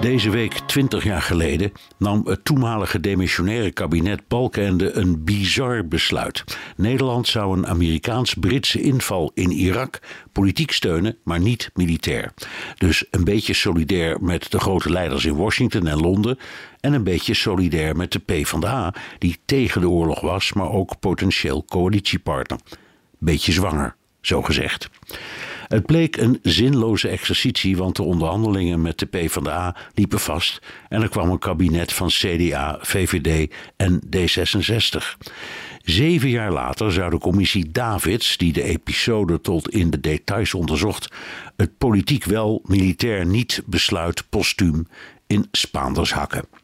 Deze week, 20 jaar geleden, nam het toenmalige demissionaire kabinet Balkenende een bizar besluit. Nederland zou een Amerikaans-Britse inval in Irak politiek steunen, maar niet militair. Dus een beetje solidair met de grote leiders in Washington en Londen en een beetje solidair met de PvdA, die tegen de oorlog was, maar ook potentieel coalitiepartner. Beetje zwanger, zo gezegd. Het bleek een zinloze exercitie, want de onderhandelingen met de PvdA liepen vast en er kwam een kabinet van CDA, VVD en D66. Zeven jaar later zou de commissie Davids, die de episode tot in de details onderzocht, het politiek wel, militair niet besluit postuum in Spaanders hakken.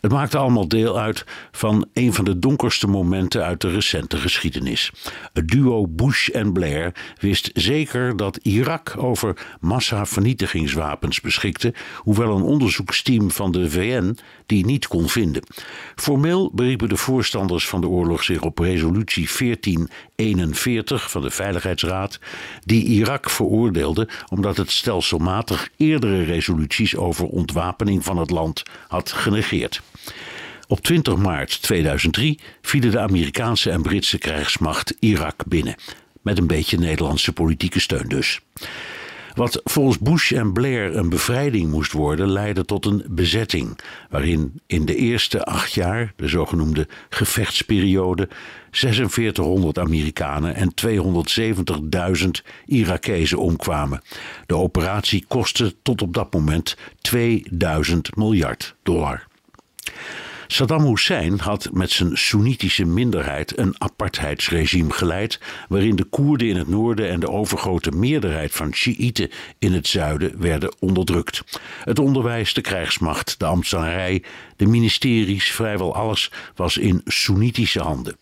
Het maakte allemaal deel uit van een van de donkerste momenten uit de recente geschiedenis. Het duo Bush en Blair wist zeker dat Irak over massavernietigingswapens beschikte, hoewel een onderzoeksteam van de VN die niet kon vinden. Formeel beriepen de voorstanders van de oorlog zich op resolutie 1441 van de Veiligheidsraad, die Irak veroordeelde omdat het stelselmatig eerdere resoluties over ontwapening van het land had genegeerd. Op 20 maart 2003 vielen de Amerikaanse en Britse krijgsmacht Irak binnen. Met een beetje Nederlandse politieke steun dus. Wat volgens Bush en Blair een bevrijding moest worden, leidde tot een bezetting, waarin in de eerste acht jaar, de zogenoemde gevechtsperiode, 4600 Amerikanen en 270.000 Irakezen omkwamen. De operatie kostte tot op dat moment 2000 miljard dollar. Saddam Hussein had met zijn Soenitische minderheid een apartheidsregime geleid, waarin de Koerden in het noorden en de overgrote meerderheid van Shiiten in het zuiden werden onderdrukt. Het onderwijs, de krijgsmacht, de ambtenarij, de ministeries, vrijwel alles was in Soenitische handen.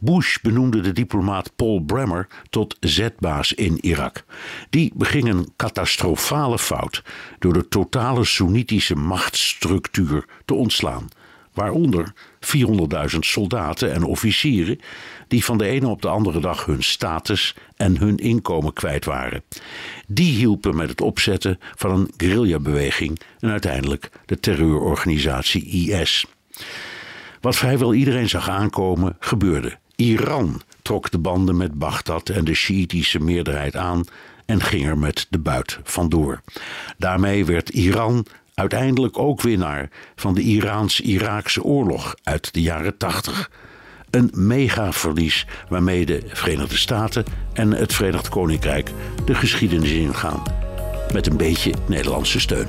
Bush benoemde de diplomaat Paul Bremer tot zetbaas in Irak. Die beging een catastrofale fout door de totale Soenitische machtsstructuur te ontslaan waaronder 400.000 soldaten en officieren die van de ene op de andere dag hun status en hun inkomen kwijt waren. Die hielpen met het opzetten van een guerrillabeweging en uiteindelijk de terreurorganisatie IS. Wat vrijwel iedereen zag aankomen, gebeurde. Iran trok de banden met Bagdad en de Sjiitische meerderheid aan en ging er met de buit vandoor. Daarmee werd Iran uiteindelijk ook winnaar van de Iraans-Iraakse oorlog uit de jaren 80. Een megaverlies waarmee de Verenigde Staten en het Verenigd Koninkrijk de geschiedenis ingaan. Met een beetje Nederlandse steun.